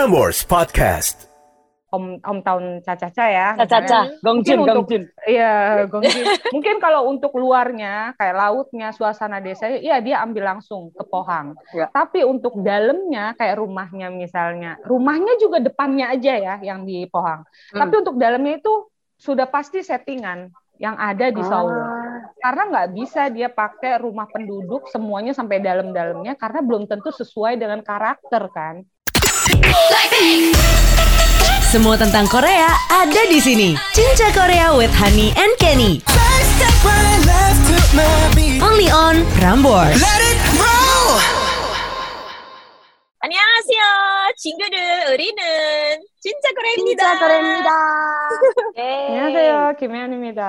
Prambors Podcast. Om hometown Caca-Caca ya. Caca-caca. Gongjin, Gongjin. Iya, Gongjin. Mungkin kalau untuk luarnya, kayak lautnya, suasana desa, iya dia ambil langsung ke Pohang. Ya. Tapi untuk dalamnya, kayak rumahnya misalnya, rumahnya juga depannya aja ya yang di Pohang. Hmm. Tapi untuk dalamnya itu sudah pasti settingan yang ada di Solo. Ah, Karena nggak bisa dia pakai rumah penduduk semuanya sampai dalam-dalamnya karena belum tentu sesuai dengan karakter kan. Semua tentang Korea ada di sini. Cinca Korea with Honey and Kenny. Only on Prambors. 안녕하세요. 친구들, 우리는 진짜 코레입니다. 진짜 Kore입니다. Annyeonghaseyo, Kim Yeon입니다.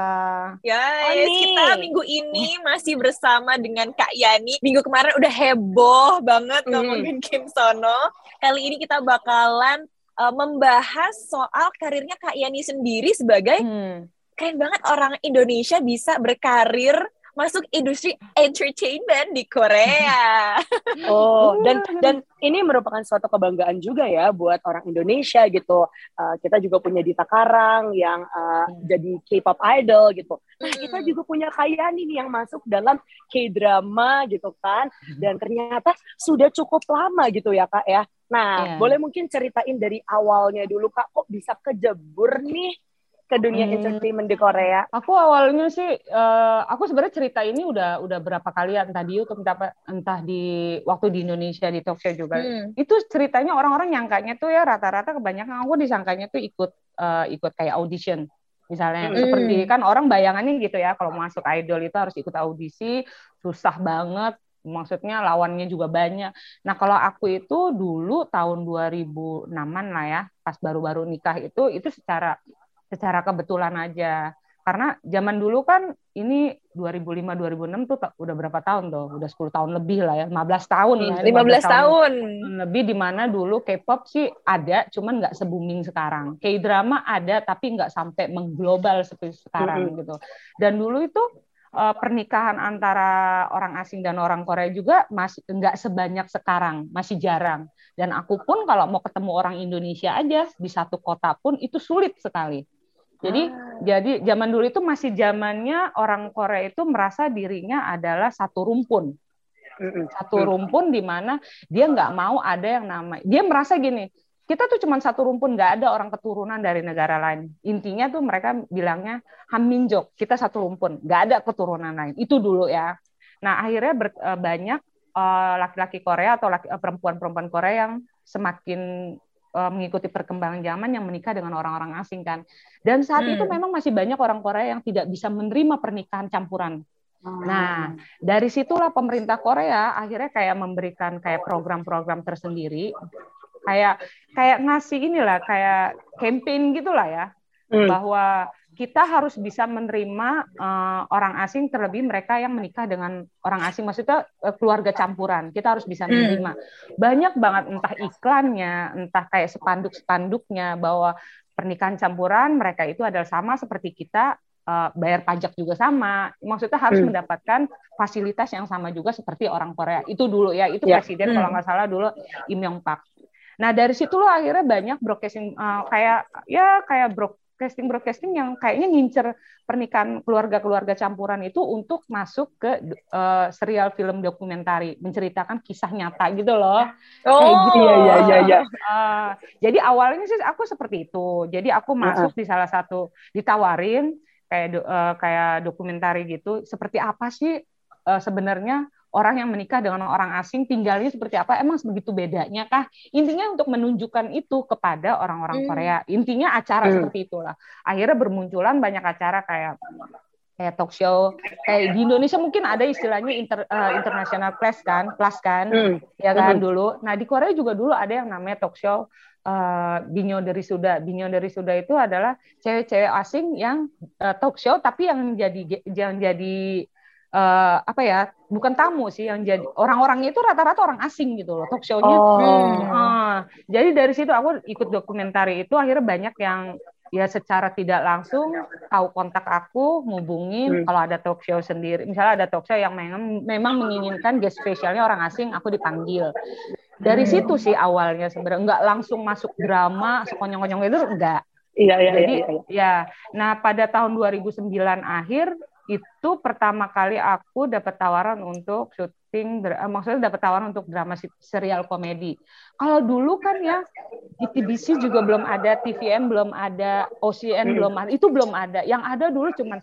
Guys, Ani. kita minggu ini masih bersama dengan Kak Yani. Minggu kemarin udah heboh banget Hmm. ngomongin Kim Sono. Kali ini kita bakalan uh, membahas soal karirnya Kak Yani sendiri sebagai Hmm. keren banget orang Indonesia bisa berkarir masuk industri entertainment di Korea. Oh, dan dan ini merupakan suatu kebanggaan juga ya buat orang Indonesia gitu. Uh, kita juga punya Dita Karang yang uh, jadi K-pop idol gitu. Nah, kita Hmm. juga punya Kayani nih yang masuk dalam K-drama gitu kan. Dan ternyata sudah cukup lama gitu ya, Kak ya. Nah, Iya. boleh mungkin ceritain dari awalnya dulu Kak kok bisa kejebur nih ke dunia Hmm. entertainment di Korea? Aku awalnya sih, eh, aku sebenarnya cerita ini udah udah berapa kali ya, entah di YouTube, entah, entah di waktu di Indonesia di show juga. Hmm. Itu ceritanya orang-orang nyangkanya tuh ya rata-rata kebanyakan aku disangkanya tuh ikut eh, ikut kayak audition. Misalnya Hmm. seperti kan orang bayangannya gitu ya, kalau masuk idol itu harus ikut audisi, susah banget. Maksudnya lawannya juga banyak. Nah, kalau aku itu dulu tahun 2006-an lah ya, pas baru-baru nikah itu itu secara secara kebetulan aja. Karena zaman dulu kan ini 2005 2006 tuh udah berapa tahun tuh? Udah 10 tahun lebih lah ya, 15 tahun lah. 15 tahun. Lebih di mana dulu K-pop sih ada, cuman nggak se-booming sekarang. K-drama ada tapi nggak sampai mengglobal seperti sekarang gitu. Dan dulu itu eh, pernikahan antara orang asing dan orang Korea juga masih nggak sebanyak sekarang, masih jarang. Dan aku pun kalau mau ketemu orang Indonesia aja di satu kota pun itu sulit sekali. Jadi jadi zaman dulu itu masih zamannya orang Korea itu merasa dirinya adalah satu rumpun, satu rumpun di mana dia nggak mau ada yang nama. Dia merasa gini, kita tuh cuma satu rumpun, nggak ada orang keturunan dari negara lain. Intinya tuh mereka bilangnya haminjok, kita satu rumpun, nggak ada keturunan lain. Itu dulu ya. Nah akhirnya ber- eh, banyak eh, laki-laki Korea atau laki- eh, perempuan-perempuan Korea yang semakin eh, mengikuti perkembangan zaman yang menikah dengan orang-orang asing kan. Dan saat Hmm. itu memang masih banyak orang Korea yang tidak bisa menerima pernikahan campuran. Nah, dari situlah pemerintah Korea akhirnya kayak memberikan kayak program-program tersendiri, kayak kayak ngasih inilah kayak campaign gitulah ya, Hmm. bahwa kita harus bisa menerima eh, orang asing terlebih mereka yang menikah dengan orang asing maksudnya eh, keluarga campuran kita harus bisa Hmm. menerima banyak banget entah iklannya entah kayak spanduk-spanduknya bahwa pernikahan campuran mereka itu adalah sama seperti kita eh, bayar pajak juga sama maksudnya harus Hmm. mendapatkan fasilitas yang sama juga seperti orang Korea itu dulu ya itu Ya. presiden Hmm. kalau nggak salah dulu Im Yong Pak Nah dari situ loh akhirnya banyak broadcasting eh, kayak ya kayak broadcasting broadcasting yang kayaknya ngincer pernikahan keluarga-keluarga campuran itu untuk masuk ke eh, serial film dokumentari menceritakan kisah nyata gitu loh. Kayak gitu. Iya, iya, iya, iya. Eh, jadi awalnya sih aku seperti itu. Jadi aku masuk di salah satu ditawarin kayak eh, kayak dokumentari gitu. Seperti apa sih eh, sebenarnya orang yang menikah dengan orang asing tinggalnya seperti apa? Emang begitu bedanya kah? Intinya untuk menunjukkan itu kepada orang-orang Hmm. Korea. Intinya acara Hmm. seperti itulah. Akhirnya bermunculan banyak acara kayak kayak talk show kayak di Indonesia mungkin ada istilahnya inter, eh, international class kan, kelas kan Hmm. ya kan Mhm. dulu. Nah di Korea juga dulu ada yang namanya talk show uh, Binyo dari Suda. Binyo dari Suda itu adalah cewek-cewek asing yang eh, talk show tapi yang jadi yang jadi eh, apa ya bukan tamu sih yang jadi orang-orangnya itu rata-rata orang asing gitu loh talk show-nya. Oh. Ah, jadi dari situ aku ikut dokumentari itu akhirnya banyak yang ya secara tidak langsung tahu kontak aku, ngubungin Hmm. kalau ada talk show sendiri. Misalnya ada talk show yang memang memang menginginkan guest spesialnya orang asing, aku dipanggil. Dari hmm. situ sih awalnya sebenarnya nggak langsung masuk drama sekonyong-konyong itu enggak. Iya, iya, Jadi iya, iya. ya, nah pada tahun 2009 akhir itu pertama kali aku dapat tawaran untuk syuting, uh, maksudnya dapat tawaran untuk drama serial komedi. Kalau dulu kan ya di TBC juga belum ada, TVN belum ada, OCN hmm. belum ada, itu belum ada. Yang ada dulu cuma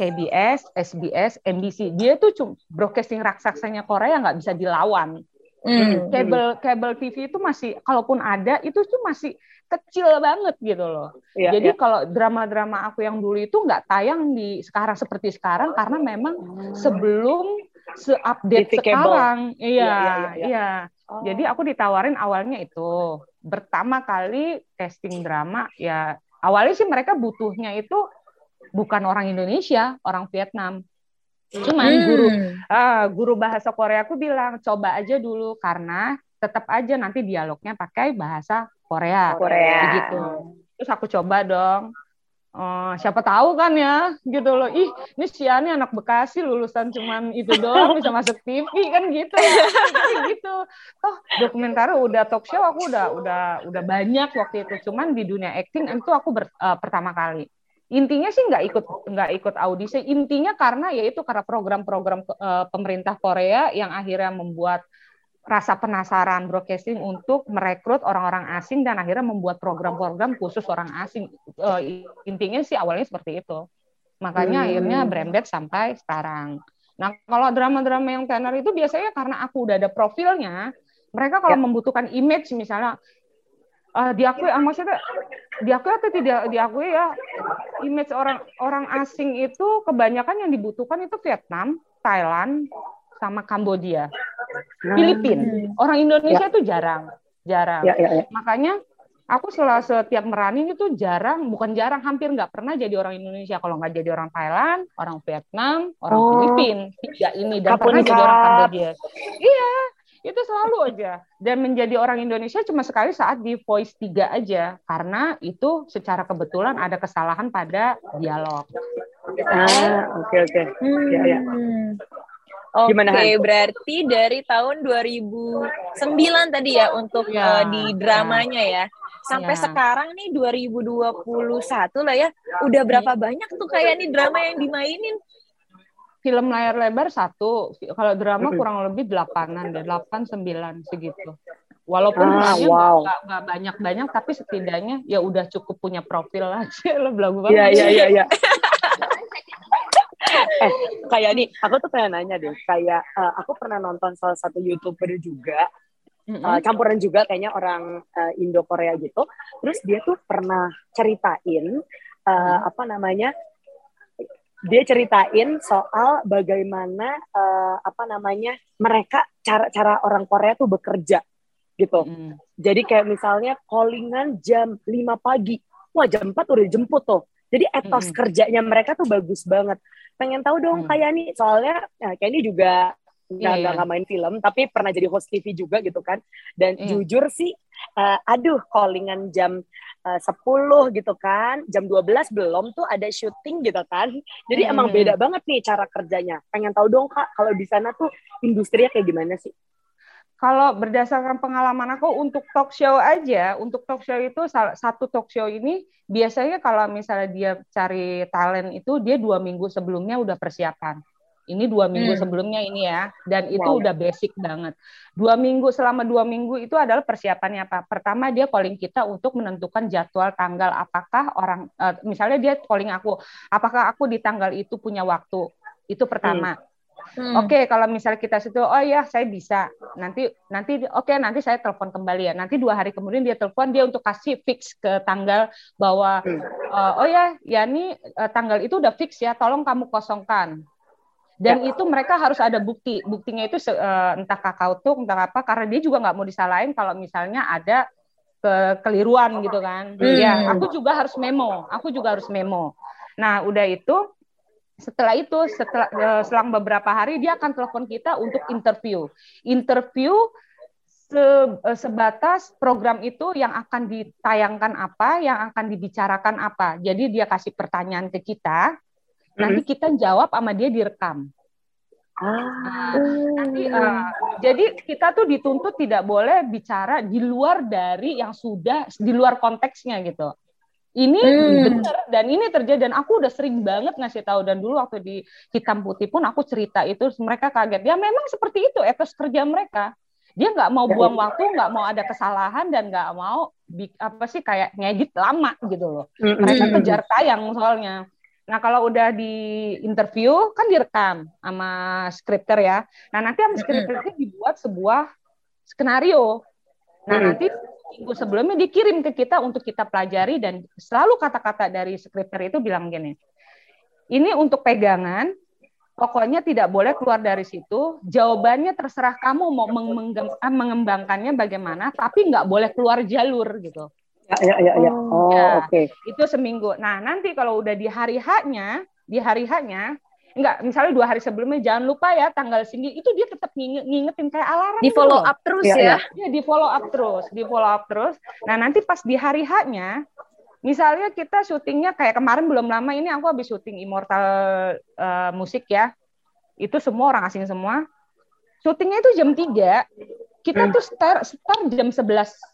KBS, SBS, NBC. Dia tuh cuma broadcasting raksasanya Korea nggak bisa dilawan. Hmm. Kabel kabel TV itu masih, kalaupun ada, itu tuh masih kecil banget gitu loh. Ya, Jadi ya. kalau drama-drama aku yang dulu itu nggak tayang di sekarang seperti sekarang karena memang sebelum seupdate sekarang. Iya, iya. iya, iya. iya. Oh. Jadi aku ditawarin awalnya itu pertama kali casting drama ya awalnya sih mereka butuhnya itu bukan orang Indonesia, orang Vietnam. Cuman hmm. guru uh, guru bahasa Korea aku bilang coba aja dulu karena tetap aja nanti dialognya pakai bahasa Korea. Korea. Begitu. Terus aku coba dong. Oh, siapa tahu kan ya gitu loh. Ih, ini si Ani anak Bekasi lulusan cuman itu doang bisa masuk TV kan gitu ya. gitu. Toh dokumenter udah talk show aku udah udah udah banyak waktu itu. Cuman di dunia acting itu aku ber, uh, pertama kali. Intinya sih nggak ikut nggak ikut audisi. Intinya karena yaitu karena program-program uh, pemerintah Korea yang akhirnya membuat rasa penasaran broadcasting untuk merekrut orang-orang asing dan akhirnya membuat program-program khusus orang asing. Uh, intinya sih awalnya seperti itu. Makanya hmm. akhirnya branded sampai sekarang. Nah, kalau drama-drama yang tenar itu biasanya karena aku udah ada profilnya, mereka kalau ya. membutuhkan image misalnya uh, diakui ah, maksudnya diakui atau tidak diakui ya image orang orang asing itu kebanyakan yang dibutuhkan itu Vietnam, Thailand, sama Kambodia. Hmm. Filipina. Orang Indonesia ya. itu jarang, jarang. Ya, ya, ya. Makanya aku selalu setiap merani itu jarang, bukan jarang, hampir nggak pernah jadi orang Indonesia. Kalau nggak jadi orang Thailand, orang Vietnam, orang oh. Filipina, tiga ini dan Kapun pernah jadi orang Kambodia. Iya, itu selalu aja. Dan menjadi orang Indonesia cuma sekali saat di Voice 3 aja, karena itu secara kebetulan ada kesalahan pada dialog. Ah, oke okay, oke. Okay. Hmm. Ya, ya. Oke, okay, berarti dari tahun 2009 tadi ya untuk ya, uh, di dramanya ya. Sampai ya. sekarang nih 2021 lah ya. Udah berapa banyak tuh kayak nih drama yang dimainin? Film layar lebar satu, kalau drama kurang lebih delapanan delapan sembilan segitu. Walaupun ah, wow. gak, banyak-banyak, tapi setidaknya ya udah cukup punya profil aja lo belagu banget. Iya iya iya. iya. eh kayak nih aku tuh pengen nanya deh kayak uh, aku pernah nonton salah satu youtuber juga mm-hmm. uh, campuran juga kayaknya orang uh, Indo Korea gitu terus dia tuh pernah ceritain uh, mm. apa namanya dia ceritain soal bagaimana uh, apa namanya mereka cara-cara orang Korea tuh bekerja gitu. Mm. Jadi kayak misalnya callingan jam 5 pagi. Wah, jam 4 udah jemput tuh. Jadi etos mm. kerjanya mereka tuh bagus banget pengen tahu dong mm. kayak nih soalnya ya, kayak ini juga nggak yeah, yeah. main film tapi pernah jadi host TV juga gitu kan dan yeah. jujur sih uh, aduh callingan jam uh, 10 gitu kan jam 12 belum tuh ada syuting gitu kan jadi mm. emang beda banget nih cara kerjanya pengen tahu dong kak kalau di sana tuh industrinya kayak gimana sih kalau berdasarkan pengalaman aku untuk talk show aja, untuk talk show itu satu talk show ini biasanya kalau misalnya dia cari talent itu dia dua minggu sebelumnya udah persiapan. Ini dua minggu hmm. sebelumnya ini ya, dan itu wow. udah basic banget. Dua minggu selama dua minggu itu adalah persiapannya apa? Pertama dia calling kita untuk menentukan jadwal tanggal apakah orang, uh, misalnya dia calling aku, apakah aku di tanggal itu punya waktu? Itu pertama. Hmm Hmm. Oke, okay, kalau misalnya kita situ, oh ya saya bisa. Nanti nanti oke okay, nanti saya telepon kembali ya. Nanti dua hari kemudian dia telepon dia untuk kasih fix ke tanggal bahwa hmm. uh, oh ya, ya ini uh, tanggal itu udah fix ya. Tolong kamu kosongkan. Dan ya. itu mereka harus ada bukti. Buktinya itu uh, entah kakao tuh, entah apa. Karena dia juga nggak mau disalahin kalau misalnya ada kekeliruan gitu kan. Hmm. Ya, aku juga harus memo. Aku juga harus memo. Nah, udah itu setelah itu setelah uh, selang beberapa hari dia akan telepon kita untuk interview interview se, uh, sebatas program itu yang akan ditayangkan apa yang akan dibicarakan apa jadi dia kasih pertanyaan ke kita nanti mm-hmm. kita jawab sama dia direkam Ah. nanti uh, jadi kita tuh dituntut tidak boleh bicara di luar dari yang sudah di luar konteksnya gitu. Ini hmm. benar dan ini terjadi dan aku udah sering banget ngasih tahu dan dulu waktu di hitam putih pun aku cerita itu mereka kaget. Ya memang seperti itu etos kerja mereka. Dia nggak mau buang waktu, nggak mau ada kesalahan dan nggak mau apa sih kayak ngedit lama gitu loh. Hmm. Mereka kejar tayang soalnya. Nah, kalau udah di interview kan direkam sama skripter ya. Nah, nanti sama skripter itu dibuat sebuah skenario. Nah, hmm. nanti minggu sebelumnya dikirim ke kita untuk kita pelajari dan selalu kata-kata dari skripter itu bilang gini. Ini untuk pegangan, pokoknya tidak boleh keluar dari situ. Jawabannya terserah kamu mau mengembangkannya bagaimana, tapi nggak boleh keluar jalur gitu. Ya, ya, ya. Oh, ya. oke. Okay. Itu seminggu. Nah, nanti kalau udah di hari H-nya, di hari H-nya, enggak, misalnya dua hari sebelumnya jangan lupa ya tanggal segini, itu dia tetap ngingetin kayak alarm. Di follow up terus ya. Ya, ya di follow up terus, di follow up terus. Nah, nanti pas di hari H-nya, misalnya kita syutingnya kayak kemarin belum lama ini aku habis syuting Immortal uh, musik ya. Itu semua orang asing semua. Syutingnya itu jam 3, kita hmm. tuh start, start jam 11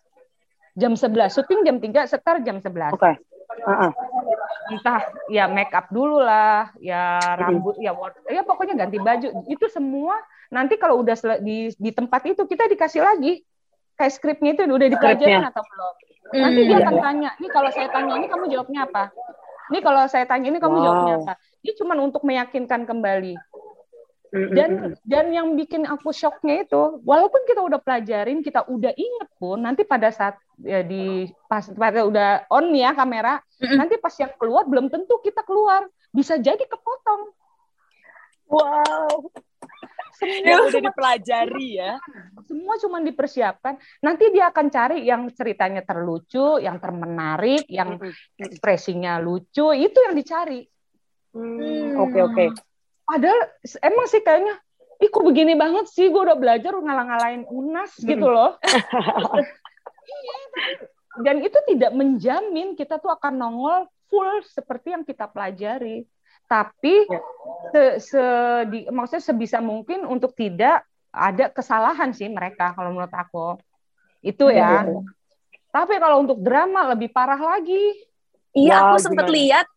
jam 11 syuting jam 3 setar jam 11 oke. Okay. uh -uh. entah ya make up dulu lah ya rambut ya ya pokoknya ganti baju. Itu semua nanti kalau udah di di tempat itu kita dikasih lagi. Kayak skripnya itu udah dipelajarin atau belum? Nanti dia akan tanya nih kalau saya tanya ini kamu jawabnya apa? Nih kalau saya tanya ini kamu wow. jawabnya apa? Ini cuma untuk meyakinkan kembali dan dan yang bikin aku shocknya itu, walaupun kita udah pelajarin, kita udah inget pun, nanti pada saat ya, di pas pada udah on ya kamera, nanti pas yang keluar belum tentu kita keluar, bisa jadi kepotong. Wow. Semua udah dipelajari ya. Semua cuma dipersiapkan. Nanti dia akan cari yang ceritanya terlucu, yang termenarik, yang ekspresinya lucu, itu yang dicari. Hmm, oke oke. Okay, okay padahal emang sih kayaknya ih kok begini banget sih? Gue udah belajar ngalah-ngalahin unas gitu loh. Iya dan itu tidak menjamin kita tuh akan nongol full seperti yang kita pelajari. Tapi ya. se, se di, maksudnya sebisa mungkin untuk tidak ada kesalahan sih mereka kalau menurut aku. Itu ya, ya. tapi kalau untuk drama lebih parah lagi. Iya wow, aku sempat lihat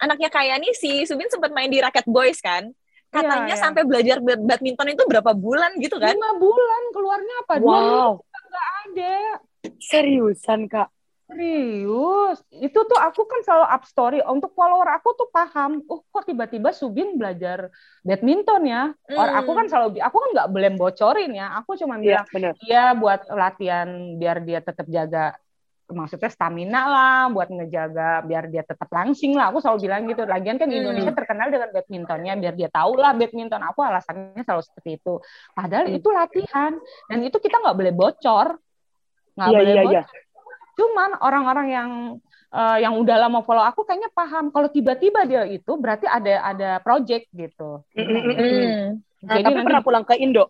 anaknya kayak nih si Subin sempat main di Racket Boys kan katanya ya, ya. sampai belajar badminton itu berapa bulan gitu kan? Lima bulan keluarnya apa? Wow. Dua nggak ada. Seriusan kak? Serius. Itu tuh aku kan selalu up story. Untuk follower aku tuh paham. Oh kok tiba-tiba Subin belajar badminton ya? Hmm. Or aku kan selalu, aku kan nggak boleh bocorin ya. Aku cuma iya, bilang, iya buat latihan biar dia tetap jaga maksudnya stamina lah buat ngejaga biar dia tetap langsing lah. Aku selalu bilang gitu. Lagian kan hmm. Indonesia terkenal dengan badmintonnya biar dia tahu lah badminton. Aku alasannya selalu seperti itu. Padahal hmm. itu latihan. Dan itu kita nggak boleh bocor. Nggak yeah, boleh yeah, bocor. Yeah. cuman orang-orang yang uh, yang udah lama follow aku kayaknya paham. Kalau tiba-tiba dia itu berarti ada ada project gitu. Mm -hmm. nah, Jadi tapi nanti, pernah pulang ke Indo?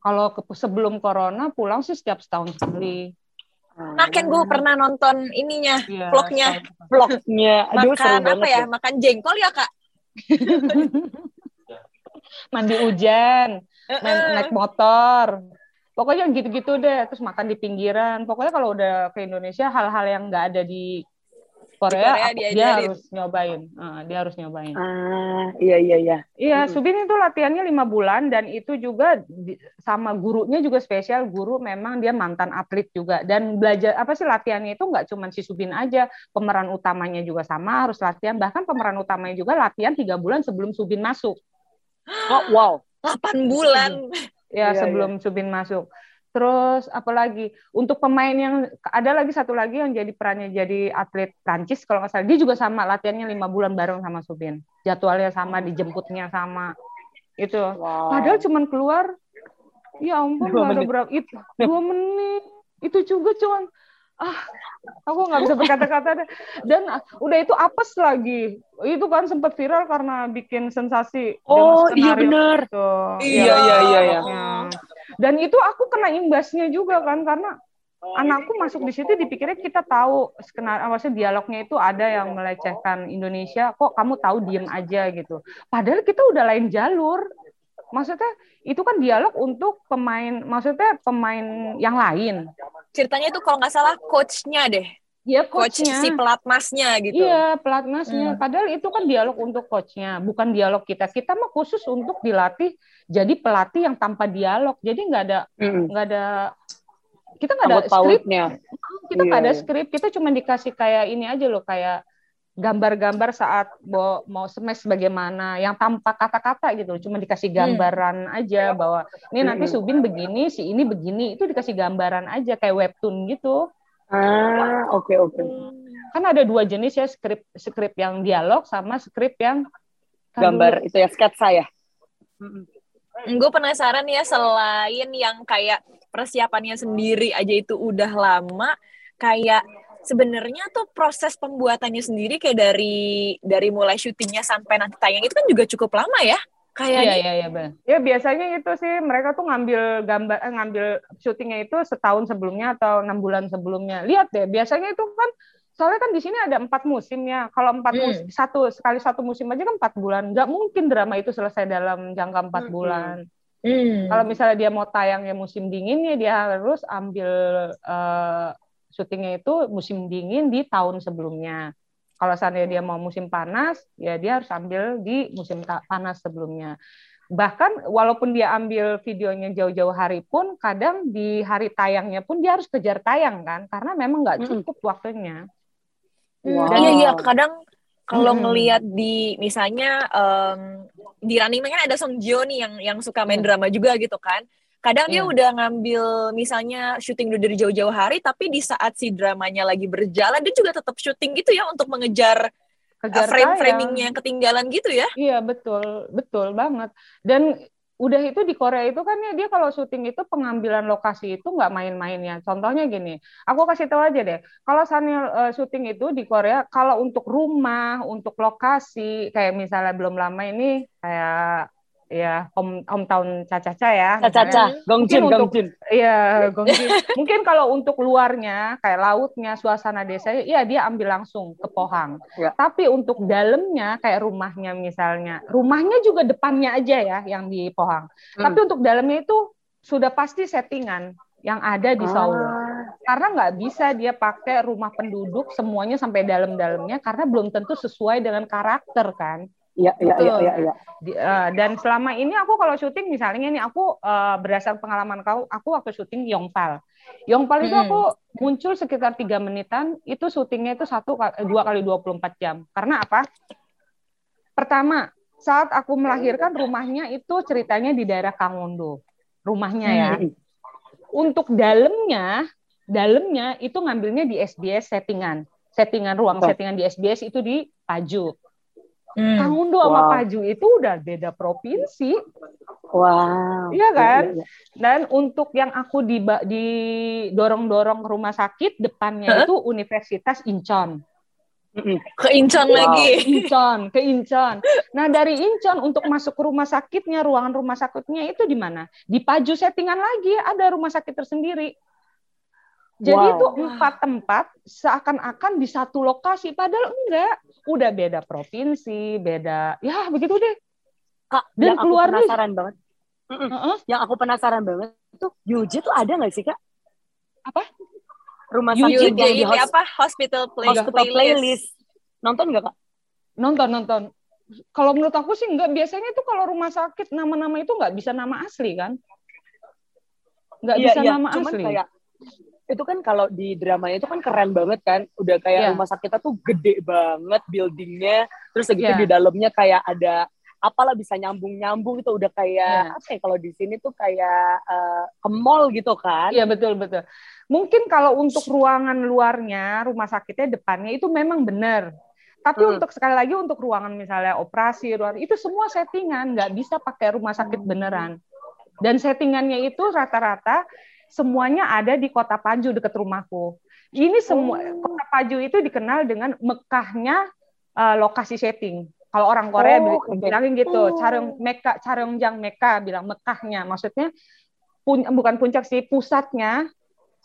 Kalau ke, sebelum corona pulang sih setiap setahun sekali Makan gue pernah nonton ininya, yeah, vlognya. Vlognya. Aduh, makan apa ya? ya? Makan jengkol ya, Kak? Mandi hujan, main, naik motor. Pokoknya gitu-gitu deh. Terus makan di pinggiran. Pokoknya kalau udah ke Indonesia, hal-hal yang nggak ada di Korea, Korea dia, dia harus nyobain. Uh, dia harus nyobain. Ah, iya iya iya. Iya, hmm. Subin itu latihannya lima bulan dan itu juga di, sama gurunya juga spesial. Guru memang dia mantan atlet juga dan belajar apa sih latihannya itu nggak cuma si Subin aja, pemeran utamanya juga sama harus latihan. Bahkan pemeran utamanya juga latihan tiga bulan sebelum Subin masuk. Oh wow, delapan bulan. Ya, iya, sebelum iya. Subin masuk. Terus apalagi? Untuk pemain yang ada lagi satu lagi yang jadi perannya jadi atlet Prancis kalau nggak salah. Dia juga sama latihannya lima bulan bareng sama Subin. Jadwalnya sama dijemputnya sama. Itu. Wow. padahal cuman keluar ya ampun dua menit. berapa itu dua menit. Itu juga cuman ah aku nggak bisa berkata-kata dan udah itu apes lagi. Itu kan sempat viral karena bikin sensasi oh iya benar iya iya iya, iya. Dan itu aku kena imbasnya juga kan karena anakku masuk di situ dipikirnya kita tahu skenario maksudnya dialognya itu ada yang melecehkan Indonesia kok kamu tahu diem aja gitu. Padahal kita udah lain jalur. Maksudnya itu kan dialog untuk pemain maksudnya pemain yang lain. Ceritanya itu kalau nggak salah coachnya deh Iya coachnya. Coach si pelatnasnya gitu. Iya pelatnasnya. Hmm. Padahal itu kan dialog untuk coachnya, bukan dialog kita. Kita mah khusus untuk dilatih jadi pelatih yang tanpa dialog. Jadi nggak ada nggak hmm. ada kita nggak ada skrip. Kita nggak yeah. ada iya. skrip. Kita cuma dikasih kayak ini aja loh kayak gambar-gambar saat mau mau smash bagaimana yang tanpa kata-kata gitu cuma dikasih hmm. gambaran hmm. aja bahwa ini nanti hmm. Subin begini si ini begini itu dikasih gambaran aja kayak webtoon gitu Ah, oke okay, oke. Okay. Kan ada dua jenis ya skrip skrip yang dialog sama skrip yang gambar itu ya sketsa ya. Mm Gue penasaran ya selain yang kayak persiapannya sendiri aja itu udah lama, kayak sebenarnya tuh proses pembuatannya sendiri kayak dari dari mulai syutingnya sampai nanti tayang itu kan juga cukup lama ya? Kayak iya, iya, iya, benar. Ya biasanya itu sih mereka tuh ngambil gambar, eh, ngambil syutingnya itu setahun sebelumnya atau enam bulan sebelumnya. Lihat deh, biasanya itu kan soalnya kan di sini ada empat musim ya. Kalau empat hmm. musim, satu sekali satu musim aja kan empat bulan. Nggak mungkin drama itu selesai dalam jangka empat hmm. bulan. Hmm. Kalau misalnya dia mau tayangnya musim dingin ya dia harus ambil uh, syutingnya itu musim dingin di tahun sebelumnya. Kalau seandainya dia mau musim panas, ya dia harus ambil di musim panas sebelumnya. Bahkan walaupun dia ambil videonya jauh-jauh hari pun, kadang di hari tayangnya pun dia harus kejar tayang kan, karena memang nggak cukup hmm. waktunya. Wow. Iya iya, kadang kalau hmm. ngelihat di misalnya um, di Running Man kan ada Song Jo nih yang yang suka main hmm. drama juga gitu kan kadang yeah. dia iya. udah ngambil misalnya syuting udah dari jauh-jauh hari tapi di saat si dramanya lagi berjalan dia juga tetap syuting gitu ya untuk mengejar uh, frame-framingnya yang ketinggalan gitu ya iya betul betul banget dan udah itu di Korea itu kan ya dia kalau syuting itu pengambilan lokasi itu nggak main-main ya. Contohnya gini, aku kasih tahu aja deh. Kalau Sanil uh, syuting itu di Korea, kalau untuk rumah, untuk lokasi, kayak misalnya belum lama ini kayak ya home hometown Caca-Caca ya. Caca-Caca, Gongjin, Gongjin. Iya, Gongjin. mungkin kalau untuk luarnya kayak lautnya, suasana desa, ya dia ambil langsung ke Pohang. Ya. Tapi untuk dalamnya kayak rumahnya misalnya, rumahnya juga depannya aja ya yang di Pohang. Hmm. Tapi untuk dalamnya itu sudah pasti settingan yang ada di Seoul. Ah. Karena nggak bisa dia pakai rumah penduduk semuanya sampai dalam-dalamnya karena belum tentu sesuai dengan karakter kan. Iya, iya, iya, iya. Ya. Uh, dan selama ini aku kalau syuting misalnya ini aku uh, berdasar pengalaman kau, aku waktu syuting Yongpal. Yongpal itu hmm. aku muncul sekitar tiga menitan, itu syutingnya itu satu eh, dua kali 24 jam. Karena apa? Pertama, saat aku melahirkan rumahnya itu ceritanya di daerah Kangondo. Rumahnya ya. Hmm. Untuk dalamnya, dalamnya itu ngambilnya di SBS settingan. Settingan ruang settingan di SBS itu di Paju. Hmm. Kangundo wow. sama Paju itu udah beda provinsi. Wow. Iya kan? Ya, ya. Dan untuk yang aku di didorong-dorong rumah sakit depannya huh? itu Universitas Incheon. Ke Incheon wow. lagi. Incheon, ke Incheon. Nah, dari Incheon untuk masuk ke rumah sakitnya, ruangan rumah sakitnya itu di mana? Di Paju settingan lagi, ada rumah sakit tersendiri. Jadi wow. itu empat tempat seakan-akan di satu lokasi, padahal enggak. Udah beda provinsi, beda, ya begitu deh. Kak, dan yang keluar aku penasaran nih. banget. Uh -uh. Yang aku penasaran banget tuh Yuji tuh ada nggak sih kak? Apa? Rumah sakit yang di hos apa? Hospital, play hospital playlist. playlist. Nonton nggak kak? Nonton nonton. Kalau menurut aku sih enggak. Biasanya tuh kalau rumah sakit nama-nama itu nggak bisa nama asli kan? Nggak iya, bisa iya. nama Cuman asli. Kayak itu kan kalau di dramanya itu kan keren banget kan udah kayak yeah. rumah sakitnya tuh gede banget buildingnya terus segitu yeah. di dalamnya kayak ada apalah bisa nyambung nyambung itu udah kayak yeah. apa ya kalau di sini tuh kayak uh, ke mall gitu kan iya yeah, betul betul mungkin kalau untuk ruangan luarnya rumah sakitnya depannya itu memang benar tapi hmm. untuk sekali lagi untuk ruangan misalnya operasi ruangan itu semua settingan nggak bisa pakai rumah sakit beneran dan settingannya itu rata-rata semuanya ada di kota Paju dekat rumahku. Ini semua oh. kota Paju itu dikenal dengan Mekahnya uh, lokasi setting. Kalau orang Korea oh, bilangin gitu, Carong Meka, Carongjang Meka bilang Mekahnya, maksudnya pun, bukan puncak sih, pusatnya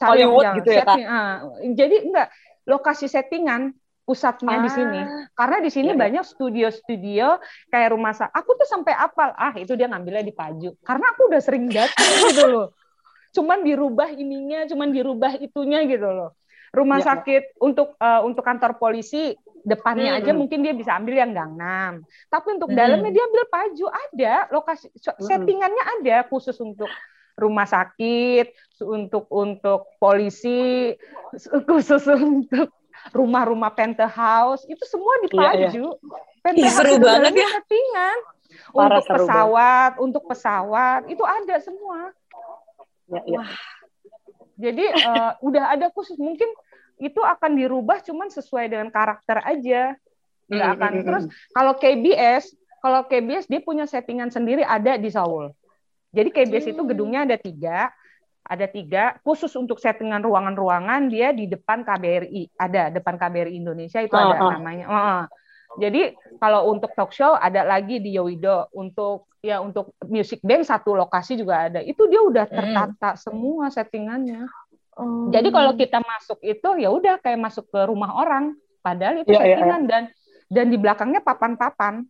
Hollywood gitu ya? Uh, jadi enggak lokasi settingan pusatnya ah. di sini. Ah. Karena di sini ya, banyak studio-studio kayak rumah sakit. Aku tuh sampai apal, ah itu dia ngambilnya di Paju. Karena aku udah sering datang gitu loh. Cuman dirubah ininya, cuman dirubah itunya gitu loh. Rumah ya, sakit ya. untuk uh, untuk kantor polisi depannya hmm. aja mungkin dia bisa ambil yang Gang 6. Tapi untuk hmm. dalamnya dia ambil Paju ada, lokasi hmm. settingannya ada khusus untuk rumah sakit, untuk untuk polisi, khusus untuk rumah-rumah penthouse itu semua dipaju. Iya, iya. Penthouse seru banget ya. Settingan. Para untuk pesawat, banget. untuk pesawat itu ada semua. Ya, ya. Wah. Jadi uh, udah ada khusus mungkin itu akan dirubah cuman sesuai dengan karakter aja. Nggak akan mm -hmm. terus kalau KBS, kalau KBS dia punya settingan sendiri ada di Seoul. Jadi KBS mm. itu gedungnya ada tiga, ada tiga khusus untuk settingan ruangan-ruangan dia di depan KBRI ada depan KBRI Indonesia itu ada oh, oh. namanya oh, jadi kalau untuk talk show ada lagi di Yowido untuk ya untuk music band satu lokasi juga ada itu dia udah hmm. tertata hmm. semua settingannya hmm. jadi kalau kita masuk itu ya udah kayak masuk ke rumah orang padahal itu yeah, iya, settingan yeah, yeah. dan dan di belakangnya papan-papan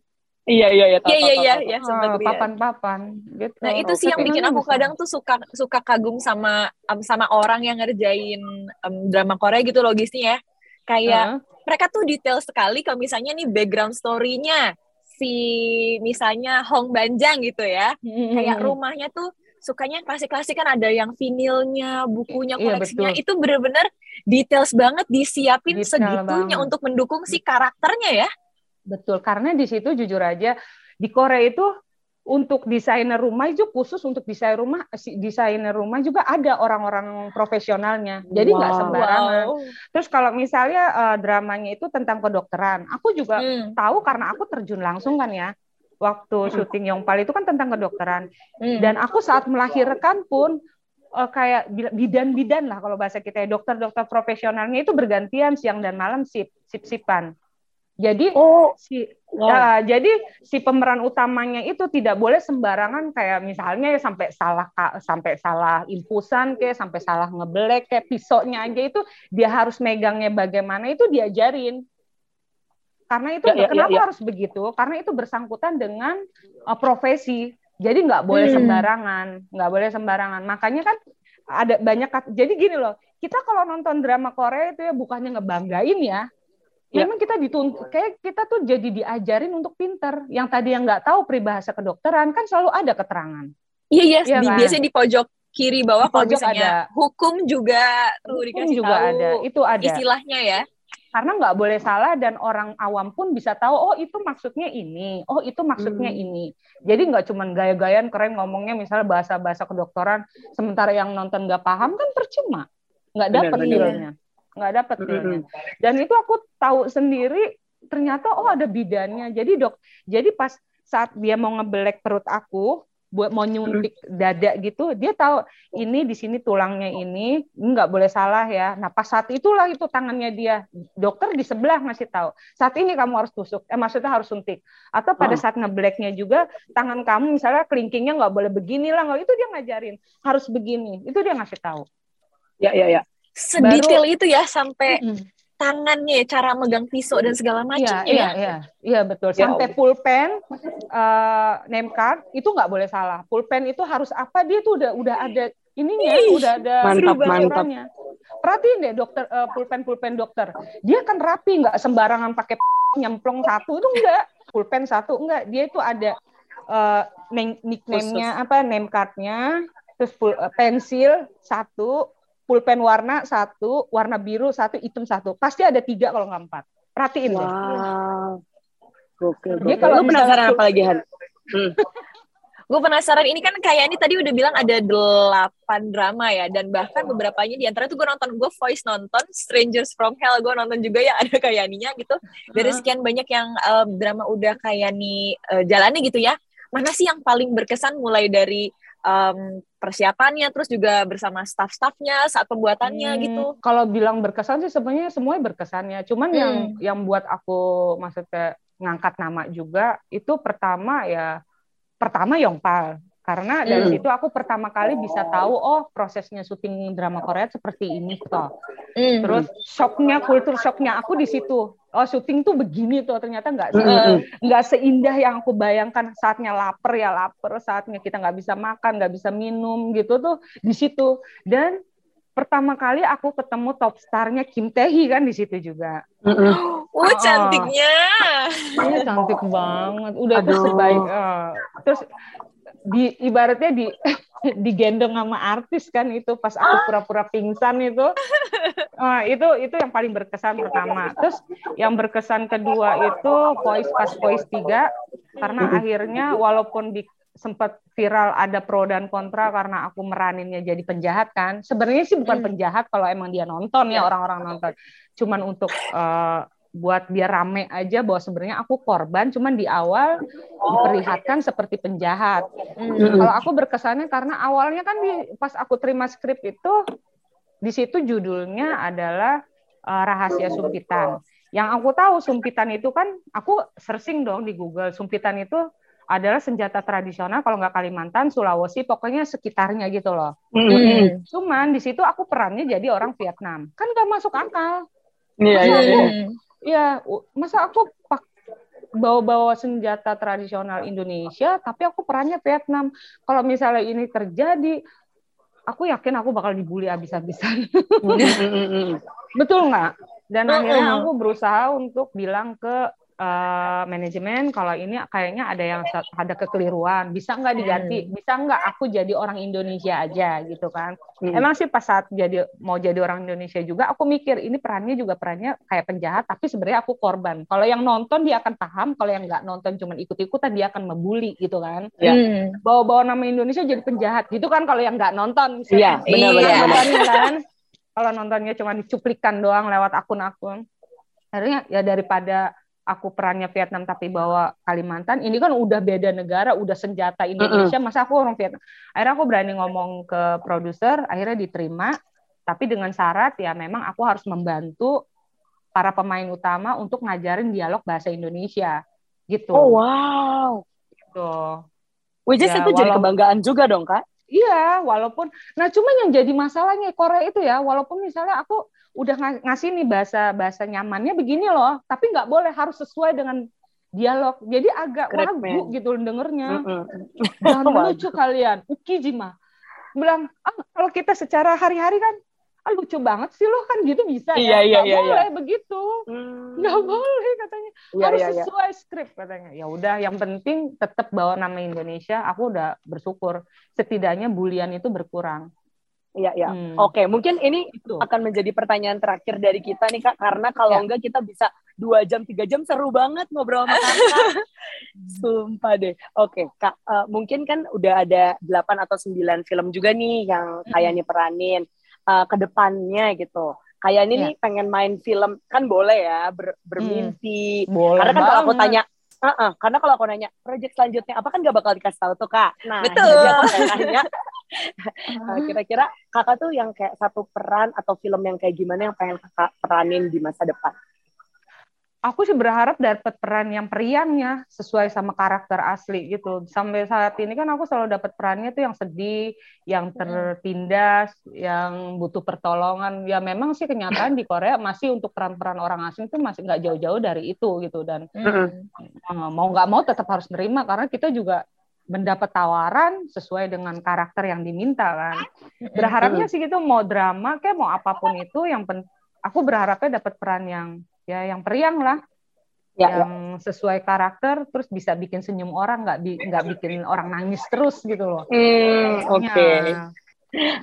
Iya iya iya. Iya iya iya papan-papan gitu. Nah, itu sih yang bikin aku kadang tuh suka suka kagum sama um, sama orang yang ngerjain um, drama Korea gitu logisnya ya. Kayak uh. mereka tuh detail sekali kalau misalnya nih background story-nya si misalnya Hong Banjang gitu ya. Hmm. Kayak rumahnya tuh sukanya klasik-klasik kan ada yang vinilnya, bukunya, iya, koleksinya iya, itu bener-bener details banget disiapin Detail segitunya banget. untuk mendukung si karakternya ya. Betul, karena di situ jujur aja di Korea itu untuk desainer rumah itu khusus untuk desain rumah desainer rumah juga ada orang-orang profesionalnya jadi nggak wow. sembarangan terus kalau misalnya uh, dramanya itu tentang kedokteran aku juga hmm. tahu karena aku terjun langsung kan ya waktu syuting Yongpal itu kan tentang kedokteran hmm. dan aku saat melahirkan pun uh, kayak bidan-bidan lah kalau bahasa kita ya dokter-dokter profesionalnya itu bergantian siang dan malam sip sip-sipan jadi oh, si wow. ya, jadi si pemeran utamanya itu tidak boleh sembarangan kayak misalnya ya sampai salah sampai salah infusan kayak sampai salah ngebelek kayak pisaunya aja itu dia harus megangnya bagaimana itu diajarin. Karena itu ya, ya, kenapa ya, ya. harus begitu? Karena itu bersangkutan dengan uh, profesi. Jadi nggak boleh hmm. sembarangan, nggak boleh sembarangan. Makanya kan ada banyak jadi gini loh. Kita kalau nonton drama Korea itu ya bukannya ngebanggain ya, ya. Memang kita dituntut kayak kita tuh jadi diajarin untuk pinter. Yang tadi yang nggak tahu peribahasa kedokteran kan selalu ada keterangan. Iya iya. Ya, kan? biasanya di pojok kiri bawah kalau misalnya ada. hukum juga tuh hukum dikasih juga tahu ada. Itu ada. istilahnya ya. Karena nggak boleh salah dan orang awam pun bisa tahu oh itu maksudnya ini. Oh itu maksudnya hmm. ini. Jadi nggak cuma gaya-gayaan keren ngomongnya misalnya bahasa-bahasa kedokteran sementara yang nonton nggak paham kan percuma. Nggak dapet feelnya nggak dapet feelnya. Dan itu aku tahu sendiri ternyata oh ada bidannya. Jadi dok, jadi pas saat dia mau ngebelek perut aku buat mau nyuntik dada gitu, dia tahu ini di sini tulangnya ini nggak boleh salah ya. Nah pas saat itulah itu tangannya dia, dokter di sebelah ngasih tahu. Saat ini kamu harus tusuk, eh maksudnya harus suntik. Atau pada oh. saat ngebeleknya juga tangan kamu misalnya kelingkingnya nggak boleh begini lah, nggak itu dia ngajarin harus begini, itu dia ngasih tahu. Ya ya ya sedetail Baru, itu ya sampai mm, tangannya cara megang pisau dan segala macam iya, ya. Iya, iya, iya betul. Ya sampai pulpen uh, name card itu nggak boleh salah. Pulpen itu harus apa dia tuh udah udah ada ininya, Ih, udah ada mantap, mantap. Perhatiin deh dokter uh, pulpen-pulpen dokter. Dia kan rapi nggak sembarangan pakai nyemplung satu itu enggak. Pulpen satu enggak. Dia itu ada uh, nickname-nya apa name card-nya terus pul, uh, pensil satu pulpen warna satu, warna biru satu, hitam satu. Pasti ada tiga kalau nggak empat. Perhatiin wow. deh. Oke. Jadi kalau lu penasaran apa lagi Han? Hmm. gue penasaran ini kan kayak ini tadi udah bilang ada delapan drama ya dan bahkan beberapanya di antara itu gue nonton gue voice nonton Strangers from Hell gue nonton juga ya ada kayak ininya gitu dari sekian banyak yang uh, drama udah kayak nih uh, jalannya gitu ya mana sih yang paling berkesan mulai dari um, persiapannya terus juga bersama staff-staffnya saat pembuatannya hmm, gitu. Kalau bilang berkesan sih sebenarnya semuanya berkesannya. Cuman hmm. yang yang buat aku maksudnya ngangkat nama juga itu pertama ya pertama Yongpal karena dari hmm. situ aku pertama kali bisa tahu oh prosesnya syuting drama Korea seperti ini toh. Hmm. Terus shocknya kultur shocknya aku di situ. Oh syuting tuh begini tuh ternyata nggak hmm. nggak seindah yang aku bayangkan saatnya lapar ya lapar saatnya kita nggak bisa makan nggak bisa minum gitu tuh di situ dan pertama kali aku ketemu top starnya Kim Tae Hee kan di situ juga. Oh, cantiknya. Iya cantik banget. Udah tuh sebaik uh, terus di ibaratnya di digendong sama artis kan itu pas aku pura-pura pingsan itu uh, itu itu yang paling berkesan pertama terus yang berkesan kedua itu voice pas voice tiga karena akhirnya walaupun di sempat viral ada pro dan kontra karena aku meraninnya jadi penjahat kan. Sebenarnya sih bukan hmm. penjahat kalau emang dia nonton ya iya. orang-orang nonton. Cuman untuk uh, buat biar rame aja bahwa sebenarnya aku korban cuman di awal diperlihatkan seperti penjahat. Hmm. Kalau aku berkesannya karena awalnya kan di pas aku terima skrip itu di situ judulnya adalah uh, rahasia sumpitan. Yang aku tahu sumpitan itu kan aku searching dong di Google. Sumpitan itu adalah senjata tradisional kalau nggak Kalimantan, Sulawesi, pokoknya sekitarnya gitu loh. Mm. Cuman di situ aku perannya jadi orang Vietnam, kan nggak masuk akal. Iya iya iya. Iya, masa aku bawa-bawa senjata tradisional Indonesia, tapi aku perannya Vietnam. Kalau misalnya ini terjadi, aku yakin aku bakal dibully abis-abisan. Betul nggak? Dan akhirnya aku berusaha untuk bilang ke uh, manajemen kalau ini kayaknya ada yang ada kekeliruan. Bisa nggak diganti? Hmm. bisa nggak aku jadi orang Indonesia aja gitu kan? Hmm. emang sih pas saat jadi mau jadi orang Indonesia juga aku mikir ini perannya juga perannya kayak penjahat tapi sebenarnya aku korban. Kalau yang nonton dia akan paham. Kalau yang nggak nonton cuma ikut-ikutan dia akan membuli gitu kan? Ya. hmm. bawa-bawa nama Indonesia jadi penjahat gitu kan? Kalau yang nggak nonton iya benar-benar kan? Kalau nontonnya cuma dicuplikan doang lewat akun-akun. Akhirnya ya daripada aku perannya Vietnam tapi bawa Kalimantan, ini kan udah beda negara, udah senjata Indonesia, masa aku orang Vietnam. Akhirnya aku berani ngomong ke produser, akhirnya diterima, tapi dengan syarat ya memang aku harus membantu para pemain utama untuk ngajarin dialog bahasa Indonesia, gitu. Oh wow. Gitu. Which is ya, itu jadi kebanggaan juga dong kak? Iya, walaupun, nah cuma yang jadi masalahnya Korea itu ya, walaupun misalnya aku udah ngasih nih bahasa bahasa nyamannya begini loh, tapi nggak boleh harus sesuai dengan dialog. Jadi agak wagu gitu dengernya. Jangan lucu kalian. Uki Jima bilang, ah, kalau kita secara hari-hari kan ah, lucu banget sih lo kan gitu bisa iya, ya iya, nggak iya, boleh iya. begitu hmm. nggak boleh katanya iya, harus iya, iya. sesuai iya. skrip katanya ya udah yang penting tetap bawa nama Indonesia aku udah bersyukur setidaknya bulian itu berkurang Iya, iya. Hmm. Oke, mungkin ini itu. akan menjadi pertanyaan terakhir dari kita nih Kak, karena kalau ya. enggak kita bisa dua jam, tiga jam seru banget ngobrol sama Kakak. Sumpah deh. Oke, Kak, uh, mungkin kan udah ada delapan atau sembilan film juga nih yang hmm. nih peranin uh, ke depannya gitu. Kayak ini ya. nih pengen main film, kan boleh ya, ber, bermimpi. Hmm. Boleh karena kan kalau aku tanya, Uh -uh, karena kalau aku nanya proyek selanjutnya apa kan gak bakal dikasih tahu tuh kak. Nah, betul. Jadi aku nanya kira-kira kakak tuh yang kayak satu peran atau film yang kayak gimana yang pengen kakak peranin di masa depan? Aku sih berharap dapat peran yang periangnya sesuai sama karakter asli gitu. Sampai saat ini kan aku selalu dapat perannya tuh yang sedih, yang tertindas, yang butuh pertolongan. Ya memang sih kenyataan di Korea masih untuk peran-peran orang asing tuh masih nggak jauh-jauh dari itu gitu. Dan hmm. mau nggak mau tetap harus nerima karena kita juga mendapat tawaran sesuai dengan karakter yang diminta kan. Berharapnya sih gitu mau drama kayak mau apa pun itu yang pen aku berharapnya dapat peran yang ya yang periang lah. Ya, yang ya. sesuai karakter terus bisa bikin senyum orang nggak bi nggak bikin orang nangis terus gitu loh. Hmm, Oke. Okay.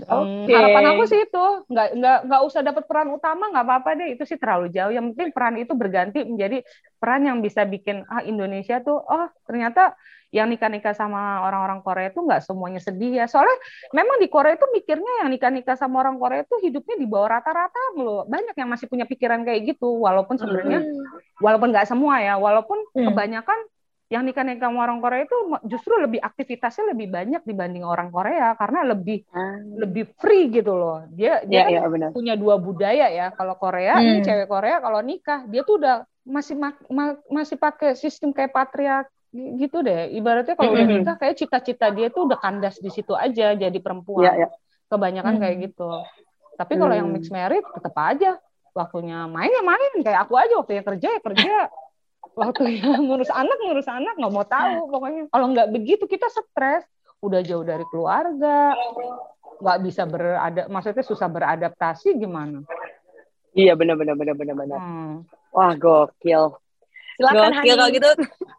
Okay. Harapan aku sih itu nggak nggak nggak usah dapat peran utama nggak apa-apa deh itu sih terlalu jauh. Yang penting peran itu berganti menjadi peran yang bisa bikin ah Indonesia tuh oh ternyata yang nikah-nikah sama orang-orang Korea itu nggak semuanya sedih ya. Soalnya memang di Korea itu mikirnya yang nikah-nikah sama orang Korea itu hidupnya di bawah rata-rata loh. Banyak yang masih punya pikiran kayak gitu. Walaupun sebenarnya, hmm. walaupun nggak semua ya, walaupun hmm. kebanyakan yang nikah-nikah sama orang Korea itu justru lebih aktivitasnya lebih banyak dibanding orang Korea karena lebih hmm. lebih free gitu loh. Dia dia ya, kan ya, punya dua budaya ya. Kalau Korea hmm. ini cewek Korea kalau nikah dia tuh udah masih ma ma masih pakai sistem kayak patriark gitu deh ibaratnya kalau udah nikah kayak cita-cita dia tuh udah kandas di situ aja jadi perempuan yeah, yeah. kebanyakan kayak gitu tapi kalau yang mixed merit tetap aja waktunya main ya main kayak aku aja waktunya kerja ya kerja waktunya ngurus anak ngurus anak nggak mau tahu pokoknya kalau nggak begitu kita stres udah jauh dari keluarga nggak bisa berada maksudnya susah beradaptasi gimana iya benar benar benar benar benar hmm. wah gokil Silakan Gokil kalau gitu.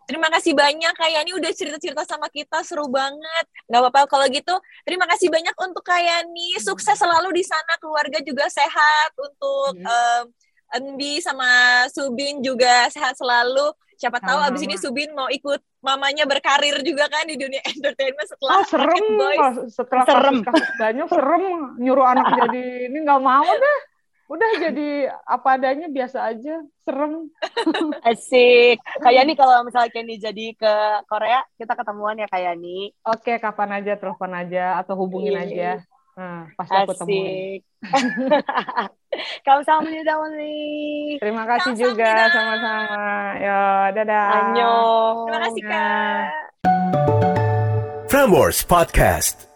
Terima kasih banyak kayak ini udah cerita-cerita sama kita seru banget. Gak apa-apa kalau gitu. Terima kasih banyak untuk kayak nih sukses selalu di sana keluarga juga sehat untuk hmm. um, Endi sama Subin juga sehat selalu. Siapa tahu abis ini Subin mau ikut mamanya berkarir juga kan di dunia entertainment setelah oh, serem, Boys. Setelah serem. kasus, kasus banyak serem nyuruh anak jadi ini nggak mau deh udah jadi apa adanya biasa aja serem asik kayak nih kalau misalnya Kenny jadi ke Korea kita ketemuan ya kayak nih oke kapan aja telepon aja atau hubungin yeah. aja nah, pasti aku temuin. Kamu sama nih terima kasih juga sama-sama. Yo dadah. Annyeong. Terima kasih kak. Frameworks Podcast